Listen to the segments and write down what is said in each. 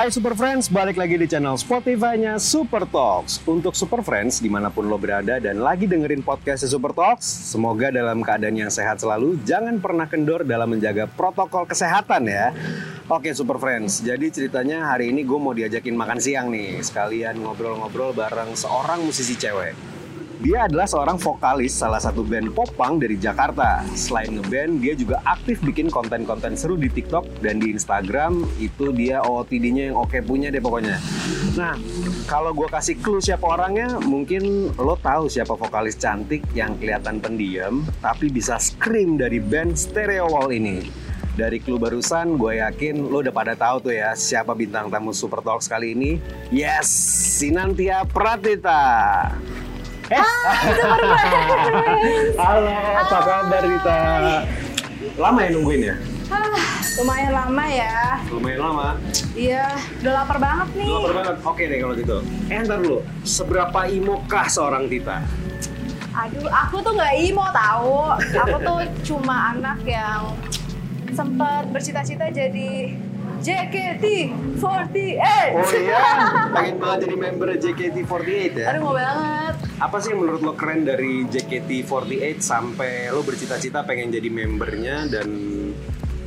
Hai Super Friends, balik lagi di channel Spotify-nya Super Talks. Untuk Super Friends, di mana pun lo berada dan lagi dengerin podcast Super Talks, semoga dalam keadaan yang sehat selalu, jangan pernah kendor dalam menjaga protokol kesehatan ya. Oke Super Friends, jadi ceritanya hari ini gue mau diajakin makan siang nih, sekalian ngobrol-ngobrol bareng seorang musisi cewek. Dia adalah seorang vokalis salah satu band popang dari Jakarta. Selain ngeband, dia juga aktif bikin konten-konten seru di TikTok dan di Instagram. Itu dia OOTD-nya yang oke punya deh pokoknya. Nah, kalau gue kasih clue siapa orangnya, mungkin lo tahu siapa vokalis cantik yang kelihatan pendiam, tapi bisa scream dari band Stereo Wall ini. Dari clue barusan, gue yakin lo udah pada tahu tuh ya siapa bintang tamu Super Talks kali ini. Yes, Sinantia Pratita. Eh, Halo, apa kabar Rita? Lama ya nungguin ya? Ah, lumayan lama ya. Lumayan lama. Iya, udah lapar banget nih. Lapar banget. Oke deh kalau gitu. Eh ntar dulu, seberapa imokah seorang Tita? Aduh, aku tuh nggak imo tahu. Aku tuh cuma anak yang sempat bercita-cita jadi JKT48. Oh iya, pengen banget jadi member JKT48 ya? Aduh mau banget. Apa sih yang menurut lo keren dari JKT48 sampai lo bercita-cita pengen jadi membernya dan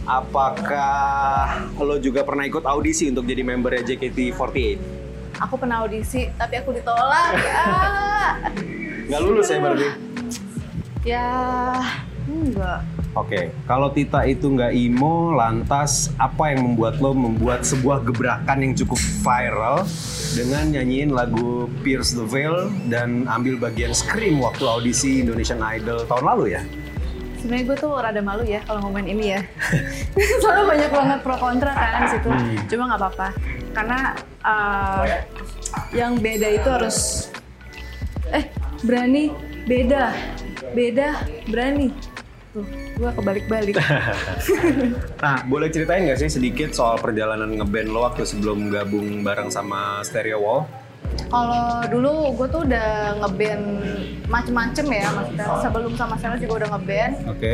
apakah lo juga pernah ikut audisi untuk jadi membernya JKT48? Aku pernah audisi, tapi aku ditolak. ya. Nggak lulus ya berarti? Ya, enggak. Oke, kalau Tita itu nggak emo, lantas apa yang membuat lo membuat sebuah gebrakan yang cukup viral dengan nyanyiin lagu Pierce the Veil dan ambil bagian scream waktu audisi Indonesian Idol tahun lalu ya? Sebenarnya gue tuh rada malu ya kalau ngomongin ini ya. Soalnya banyak banget pro kontra kan di situ. Hmm. Cuma nggak apa-apa. Karena uh, yang beda itu harus eh berani beda beda berani tuh gue kebalik-balik. Nah, boleh ceritain nggak sih sedikit soal perjalanan ngeband lo waktu sebelum gabung bareng sama Stereo Wall? kalau dulu gue tuh udah ngeband macem-macem ya maksudnya sebelum sama Serol juga udah ngeband. Oke.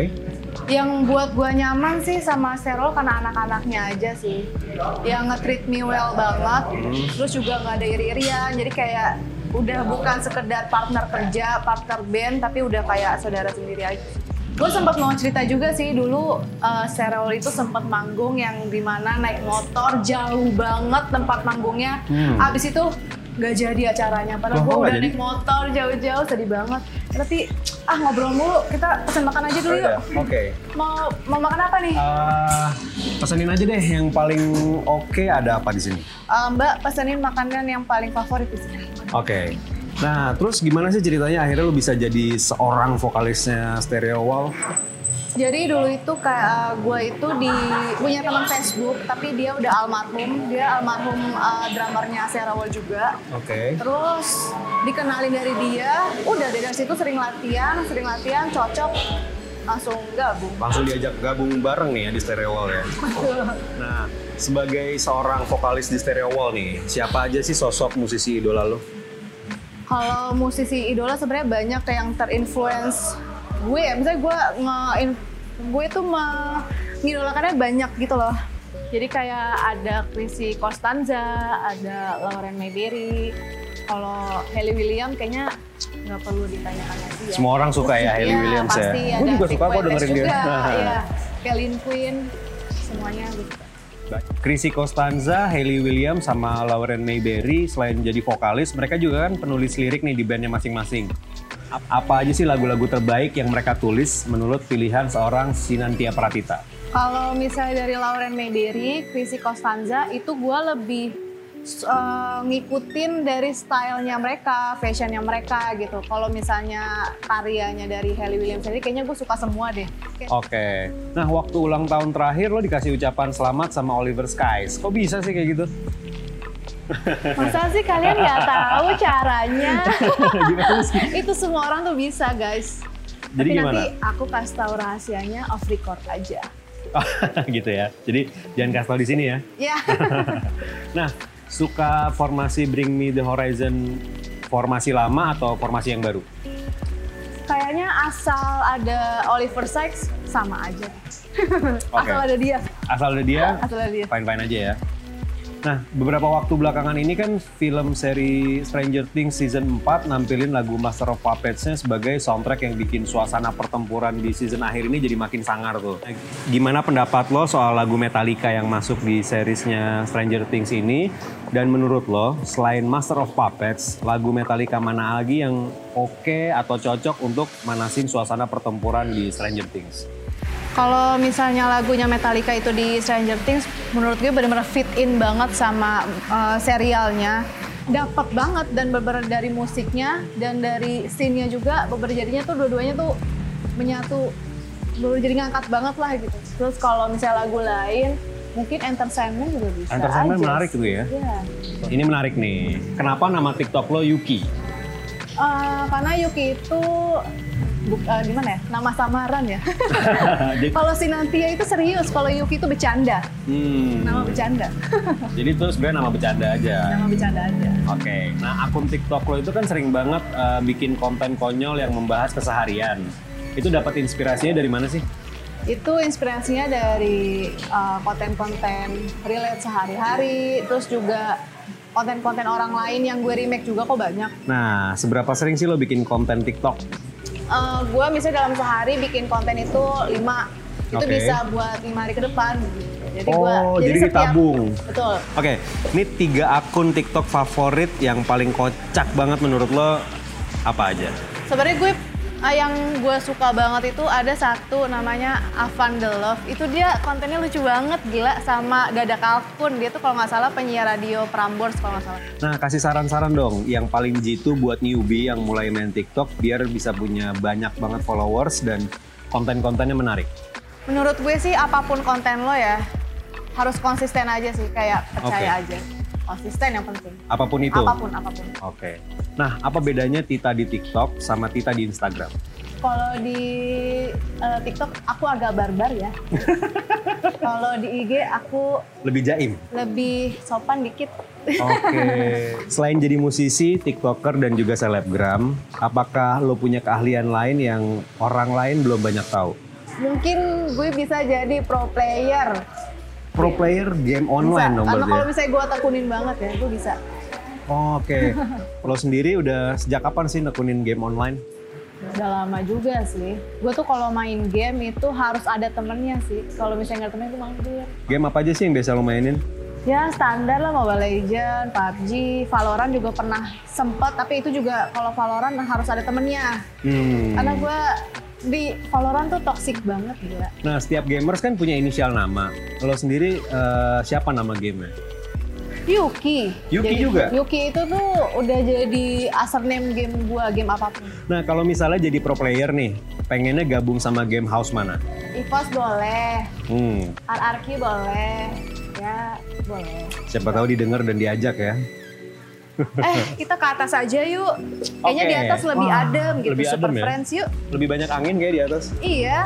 yang buat gue nyaman sih sama Serol karena anak-anaknya aja sih. Yang nge-treat me well banget terus juga nggak ada iri-irian. Jadi kayak udah bukan sekedar partner kerja partner band tapi udah kayak saudara sendiri aja gue sempat mau cerita juga sih dulu uh, Serol itu sempat manggung yang di mana naik motor jauh banget tempat manggungnya Hmm. abis itu nggak jadi acaranya padahal Loh, gue udah jadi? naik motor jauh-jauh sedih banget tapi ah ngobrol mulu kita pesen makan aja dulu yuk Oke. mau mau makan apa nih Eh, pesenin aja deh yang paling oke ada apa di sini? Eh, mbak pesenin makanan yang paling favorit di sini Oke. Nah, terus gimana sih ceritanya akhirnya lo bisa jadi seorang vokalisnya Stereo Wall? jadi dulu itu kayak gue itu di punya teman Facebook tapi dia udah almarhum dia almarhum eh, drummernya Serawal juga Oke. terus dikenalin dari dia udah dari situ sering latihan sering latihan cocok langsung gabung Langsung diajak gabung bareng nih ya di Stereo Wall ya. Nah, sebagai seorang vokalis di Stereo Wall nih, siapa aja sih sosok musisi idola lo? Kalau musisi idola sebenarnya banyak yang terinfluence gue ya. Misalnya gue nge gue tuh mengidolakannya banyak gitu loh. Jadi kayak ada Chrissy Costanza, ada Lauren Mayberry. Kalau Hayley Williams kayaknya nggak perlu ditanyakan lagi ya. Semua orang suka ya Hayley Iya, Williams ya. pasti Gue ada juga suka kok dengerin dia. juga, Iya, Kelly Quinn, semuanya gue suka. Chrissy Costanza, Hayley Williams, sama Lauren Mayberry selain jadi vokalis, mereka juga kan penulis lirik nih di bandnya masing-masing. Ap- Apa aja sih lagu-lagu terbaik yang mereka tulis menurut pilihan seorang Sinantia Pratita? Kalau misalnya dari Lauren Mayberry, Chrissy Costanza itu gue lebih uh, ngikutin dari stylenya mereka, fashionnya mereka gitu. Kalau misalnya karyanya dari Hayley Williams sendiri, kayaknya gue suka semua deh. Oke. Nah, waktu ulang tahun terakhir lo dikasih ucapan selamat sama Oliver Skies. Kok bisa sih kayak gitu? Masa sih kalian nggak tahu caranya? Gimana sih? itu semua orang tuh bisa guys. Jadi Tapi gimana? nanti aku kasih tahu rahasianya off record aja. gitu ya. Jadi jangan kasih tau di sini ya. Ya. Nah, suka formasi Bring Me The Horizon formasi lama atau formasi yang baru? Kayaknya asal ada Oliver Sykes sama aja. Oke. Asal ada dia. Asal ada dia, Asal ada dia. fine-fine aja ya. Nah, beberapa waktu belakangan ini kan film seri Stranger Things season 4 nampilin lagu Master of Puppets-nya sebagai soundtrack yang bikin suasana pertempuran di season akhir ini jadi makin sangar tuh. Gimana pendapat lo soal lagu Metallica yang masuk di seriesnya Stranger Things ini? Dan menurut lo, selain Master of Puppets, lagu Metallica mana lagi yang oke atau cocok untuk manasin suasana pertempuran di Stranger Things? Kalau misalnya lagunya Metallica itu di Stranger Things, menurut gue benar-benar fit in banget sama uh, serialnya. Dapat banget dan beberapa dari musiknya dan dari scene-nya juga beberapa jadinya tuh dua-duanya tuh menyatu bener jadi ngangkat banget lah gitu. Terus kalau misalnya lagu lain, mungkin entertainment juga bisa Entertainment aja menarik gitu ya? Iya. Ini menarik nih. Kenapa nama TikTok lo Yuki? Eh, karena Yuki itu buk- eh, gimana ya? Nama samaran ya. Kalau si Nantia itu serius, kalau Yuki itu bercanda. Hmm. Nama bercanda. Jadi itu sebenarnya nama bercanda aja. Nama bercanda aja. Oke, nah akun TikTok lo itu kan sering banget uh, bikin konten konyol yang membahas keseharian. Itu dapat inspirasinya dari mana sih? Itu inspirasinya dari uh, konten-konten relate sehari-hari, terus juga konten-konten orang lain yang gue remake juga kok banyak. Nah, seberapa sering sih lo bikin konten TikTok? Eh, gue misalnya dalam sehari bikin konten itu lima, itu bisa buat lima hari ke depan. Jadi Oh, gua, jadi setiap- ditabung. Betul. Oke, ini tiga akun TikTok favorit yang paling kocak banget menurut lo apa aja? Sebenarnya gue ah, yang gue suka banget itu ada satu namanya Avan The Love. Itu dia kontennya lucu banget, gila sama Gada Kalkun. Dia tuh kalau nggak salah penyiar radio Prambors kalau nggak salah. Nah, kasih saran-saran dong yang paling jitu buat newbie yang mulai main TikTok biar bisa punya banyak banget followers dan konten-kontennya menarik. Menurut gue sih apa pun konten lo ya harus konsisten aja sih, kayak percaya aja. Konsisten yang penting. Apa pun itu. Apa pun, apa pun. Oke. Nah, apa bedanya Tita di TikTok sama Tita di Instagram? Kalau di eh, TikTok aku agak barbar ya. kalau di IG aku Lebih jaim. lebih sopan dikit. Oke. Selain jadi musisi, TikToker dan juga selebgram, apakah lo punya keahlian lain yang orang lain belum banyak tahu? Mungkin gue bisa jadi pro player. Pro player game online bisa. dong Karena kalau ya? misalnya gue tekunin banget ya, gue bisa. Oh, Oke. lo sendiri udah sejak kapan sih nekunin game online? Udah lama juga sih. Gue tuh kalau main game itu harus ada temennya sih. Kalau misalnya nggak temennya, gue mager. Game apa aja sih yang biasa lo mainin? Ya standar lah Mobile Legend, PUBG, Valorant juga pernah sempet. Tapi itu juga kalau Valorant harus ada temennya. Hmm. Karena gue di Valorant tuh toxic banget gila. Nah, setiap gamers kan punya inisial nama. Lo sendiri eh, siapa nama gamenya? Yuki. Yuki juga? Yuki itu tuh udah jadi username game gua, game apa pun. Nah, kalau misalnya jadi pro player nih, pengennya gabung sama game house mana? EVOS boleh, Hmm, RRQ boleh, ya boleh. siapa tahu didengar dan diajak ya. Eh kita ke atas aja yuk. Kayaknya di Oke. atas lebih Wah, adem gitu, lebih super adem ya? friends yuk. Lebih banyak angin kayak di atas. Iya.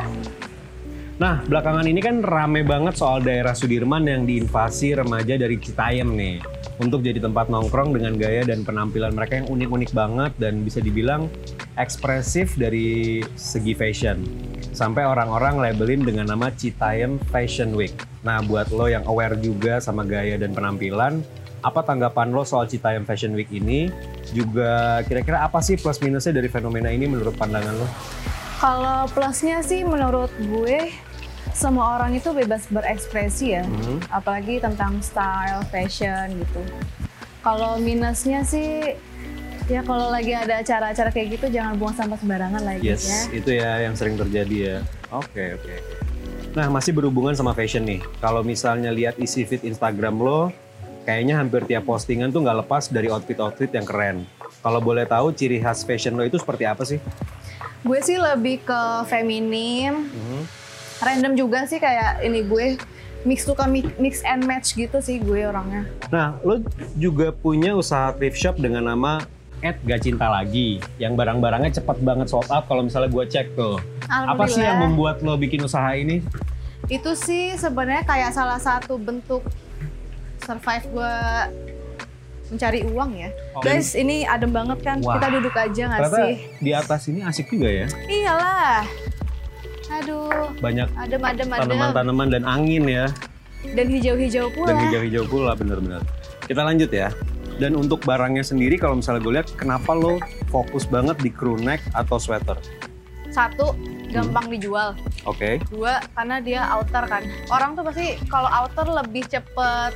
Nah, belakangan ini kan rame banget soal daerah Sudirman yang diinvasi remaja dari Citayam nih. Untuk jadi tempat nongkrong dengan gaya dan penampilan mereka yang unik-unik banget dan bisa dibilang ekspresif dari segi fashion. Sampai orang-orang labelin dengan nama Citayam Fashion Week. Nah, buat lo yang aware juga sama gaya dan penampilan, apa tanggapan lo soal Citayam Fashion Week ini? Juga kira-kira apa sih plus minusnya dari fenomena ini menurut pandangan lo? Kalau plusnya sih menurut gue semua orang itu bebas berekspresi ya, Hmm. apalagi tentang style, fashion gitu. Kalau minusnya sih ya kalau lagi ada acara-acara kayak gitu jangan buang sampah sembarangan lagi Yes, ya. itu ya yang sering terjadi ya. Oke, oke. oke. Nah, masih berhubungan sama fashion nih. Kalau misalnya lihat isi feed Instagram lo, kayaknya hampir tiap postingan tuh nggak lepas dari outfit-outfit yang keren. Kalau boleh tahu ciri khas fashion lo itu seperti apa sih? Gue sih lebih ke feminim, Hmm. random juga sih kayak ini gue mix suka mi- mix and match gitu sih gue orangnya. Nah, lo juga punya usaha thrift shop dengan nama Ed Gak Cinta Lagi, yang barang-barangnya cepet banget sold out kalau misalnya gue cek tuh. Apa sih yang membuat lo bikin usaha ini? Itu sih sebenarnya kayak salah satu bentuk survive gue mencari uang ya. Oh. Guys, ini adem banget kan? Wah. Kita duduk aja nggak sih? di atas ini asik juga ya. Iyalah. Aduh, Banyak adem adem adem. tanaman-tanaman dan angin ya. Dan hijau-hijau pula. dan hijau-hijau pula bener-bener. Kita lanjut ya. Dan untuk barangnya sendiri kalau misalnya gue lihat kenapa lo fokus banget di crew neck atau sweater? Satu, gampang dijual. Oke. Dua, karena dia outer kan. Orang tuh pasti kalau outer lebih cepet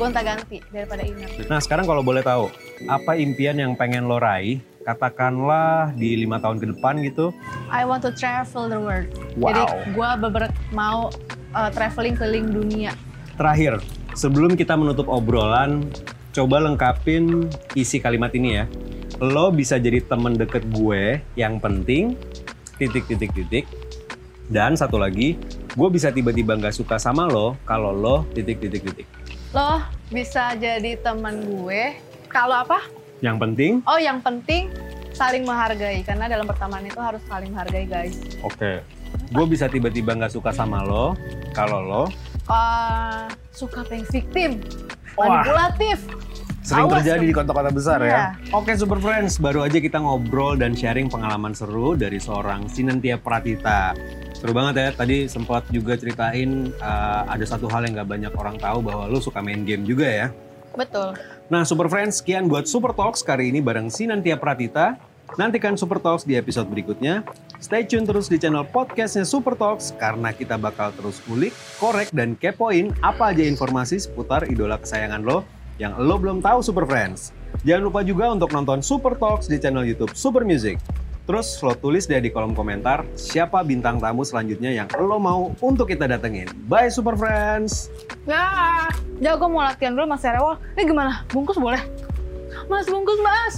gonta-ganti daripada inner. Nah sekarang kalau boleh tahu, apa impian yang pengen lo raih? Katakanlah di lima tahun ke depan gitu. I want to travel the world. Wow. Jadi gue beber mau uh, traveling keliling dunia. Terakhir, sebelum kita menutup obrolan, coba lengkapin isi kalimat ini ya. Lo bisa jadi temen deket gue yang penting, titik titik titik. Dan satu lagi, gue bisa tiba-tiba nggak suka sama lo kalau lo titik titik titik. Lo bisa jadi teman gue. Kalau apa? Yang penting, Oh, yang penting saling menghargai karena dalam pertemanan itu harus saling menghargai guys. oke. Gue bisa tiba-tiba nggak suka sama lo kalau lo Uh, suka playing victim, Wah. Sering Awas terjadi di kota-kota besar Iya. ya. Oke Super Friends, baru aja kita ngobrol dan sharing pengalaman seru dari seorang Sinentia Pratita. Seru banget ya, tadi sempat juga ceritain uh, ada satu hal yang gak banyak orang tahu bahwa lu suka main game juga ya. Betul. Nah Super Friends, sekian buat Super Talks kali ini bareng Sinentia Pratita. Nantikan Super Talks di episode berikutnya. Stay tune terus di channel podcastnya Super Talks karena kita bakal terus kulik, korek, dan kepoin apa aja informasi seputar idola kesayangan lo yang lo belum tahu Super Friends. Jangan lupa juga untuk nonton Super Talks di channel YouTube Super Music. Terus lo tulis deh di kolom komentar siapa bintang tamu selanjutnya yang lo mau untuk kita datengin. Bye Super Friends! Ya, jago mau latihan dulu Mas Serewol. Ini gimana? Bungkus boleh? Mas, bungkus mas.